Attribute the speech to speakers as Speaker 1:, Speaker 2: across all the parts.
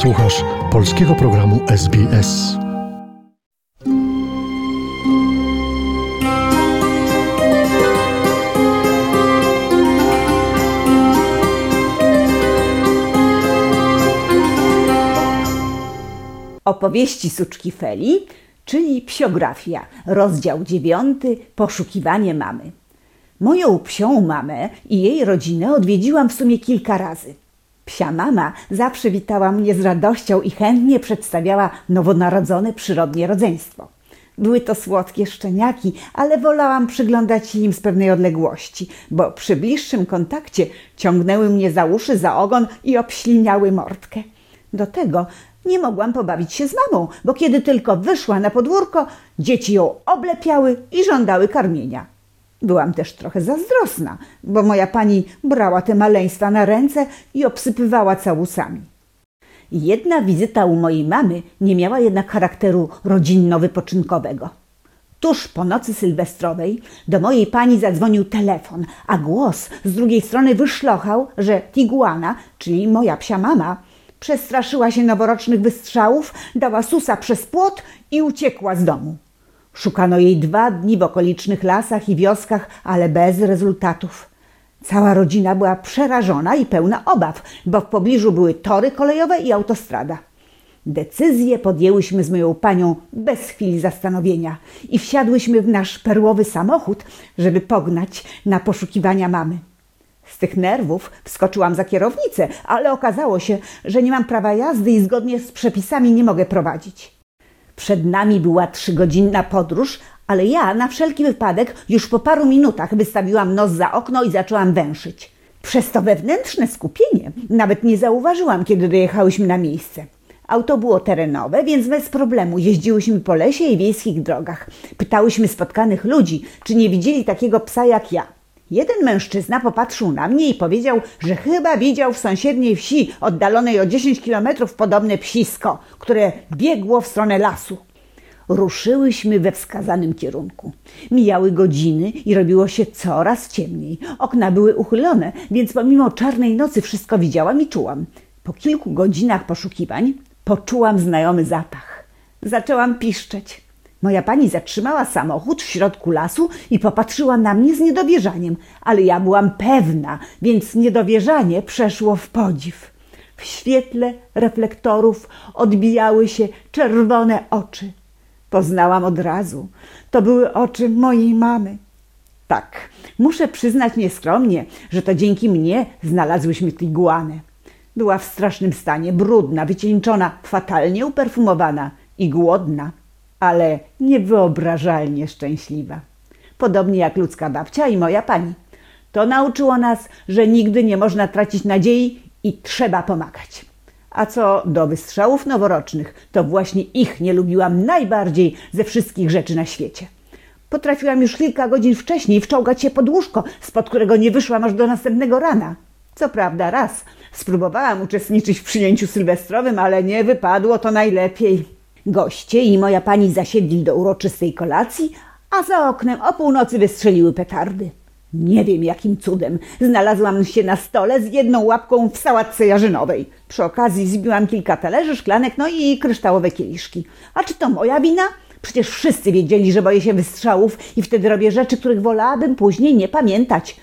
Speaker 1: Słuchasz polskiego programu SBS.
Speaker 2: Opowieści Suczki Feli, czyli psiografia, rozdział dziewiąty, poszukiwanie mamy. Moją psią mamę i jej rodzinę odwiedziłam w sumie kilka razy. Psia mama zawsze witała mnie z radością i chętnie przedstawiała nowonarodzone przyrodnie rodzeństwo. Były to słodkie szczeniaki, ale wolałam przyglądać się im z pewnej odległości, bo przy bliższym kontakcie ciągnęły mnie za uszy, za ogon i obśliniały mordkę. Do tego nie mogłam pobawić się z mamą, bo kiedy tylko wyszła na podwórko, dzieci ją oblepiały i żądały karmienia. Byłam też trochę zazdrosna, bo moja pani brała te maleństwa na ręce i obsypywała całusami. Jedna wizyta u mojej mamy nie miała jednak charakteru rodzinno-wypoczynkowego. Tuż po nocy sylwestrowej do mojej pani zadzwonił telefon, a głos z drugiej strony wyszlochał, że Tiguana, czyli moja psia mama, przestraszyła się noworocznych wystrzałów, dała susa przez płot i uciekła z domu. Szukano jej dwa dni w okolicznych lasach i wioskach, ale bez rezultatów. Cała rodzina była przerażona i pełna obaw, bo w pobliżu były tory kolejowe i autostrada. Decyzję podjęłyśmy z moją panią bez chwili zastanowienia i wsiadłyśmy w nasz perłowy samochód, żeby pognać na poszukiwania mamy. Z tych nerwów wskoczyłam za kierownicę, ale okazało się, że nie mam prawa jazdy i zgodnie z przepisami nie mogę prowadzić. Przed nami była trzygodzinna podróż, ale ja na wszelki wypadek już po paru minutach wystawiłam nos za okno i zaczęłam węszyć. Przez to wewnętrzne skupienie nawet nie zauważyłam, kiedy dojechałyśmy na miejsce. Auto było terenowe, więc bez problemu jeździłyśmy po lesie i wiejskich drogach. Pytałyśmy spotkanych ludzi, czy nie widzieli takiego psa jak ja. Jeden mężczyzna popatrzył na mnie i powiedział, że chyba widział w sąsiedniej wsi, oddalonej o 10 kilometrów, podobne psisko, które biegło w stronę lasu. Ruszyłyśmy we wskazanym kierunku. Mijały godziny i robiło się coraz ciemniej. Okna były uchylone, więc pomimo czarnej nocy wszystko widziałam i czułam. Po kilku godzinach poszukiwań poczułam znajomy zapach. Zaczęłam piszczeć. Moja pani zatrzymała samochód w środku lasu i popatrzyła na mnie z niedowierzaniem, ale ja byłam pewna, więc niedowierzanie przeszło w podziw. W świetle reflektorów odbijały się czerwone oczy. Poznałam od razu. To były oczy mojej mamy. Tak, muszę przyznać nieskromnie, że to dzięki mnie znalazłyśmy tiguanę. Była w strasznym stanie, brudna, wycieńczona, fatalnie uperfumowana i głodna ale niewyobrażalnie szczęśliwa. Podobnie jak ludzka babcia i moja pani. To nauczyło nas, że nigdy nie można tracić nadziei i trzeba pomagać. A co do wystrzałów noworocznych, to właśnie ich nie lubiłam najbardziej ze wszystkich rzeczy na świecie. Potrafiłam już kilka godzin wcześniej wczołgać się pod łóżko, spod którego nie wyszłam aż do następnego rana. Co prawda raz spróbowałam uczestniczyć w przyjęciu sylwestrowym, ale nie wypadło to najlepiej. Goście i moja pani zasiedli do uroczystej kolacji, a za oknem o północy wystrzeliły petardy. Nie wiem jakim cudem znalazłam się na stole z jedną łapką w sałatce jarzynowej. Przy okazji zbiłam kilka talerzy, szklanek, no i kryształowe kieliszki. A czy to moja wina? Przecież wszyscy wiedzieli, że boję się wystrzałów i wtedy robię rzeczy, których wolałabym później nie pamiętać.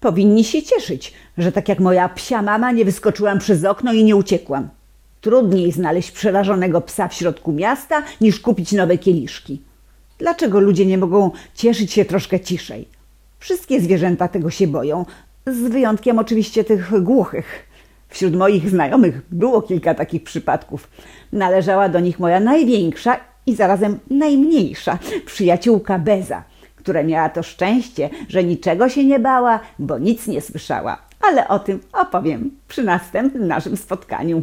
Speaker 2: Powinni się cieszyć, że tak jak moja psia mama nie wyskoczyłam przez okno i nie uciekłam. Trudniej znaleźć przerażonego psa w środku miasta niż kupić nowe kieliszki. Dlaczego ludzie nie mogą cieszyć się troszkę ciszej? Wszystkie zwierzęta tego się boją, z wyjątkiem oczywiście tych głuchych. Wśród moich znajomych było kilka takich przypadków. Należała do nich moja największa i zarazem najmniejsza przyjaciółka Beza, która miała to szczęście, że niczego się nie bała, bo nic nie słyszała. Ale o tym opowiem przy następnym naszym spotkaniu.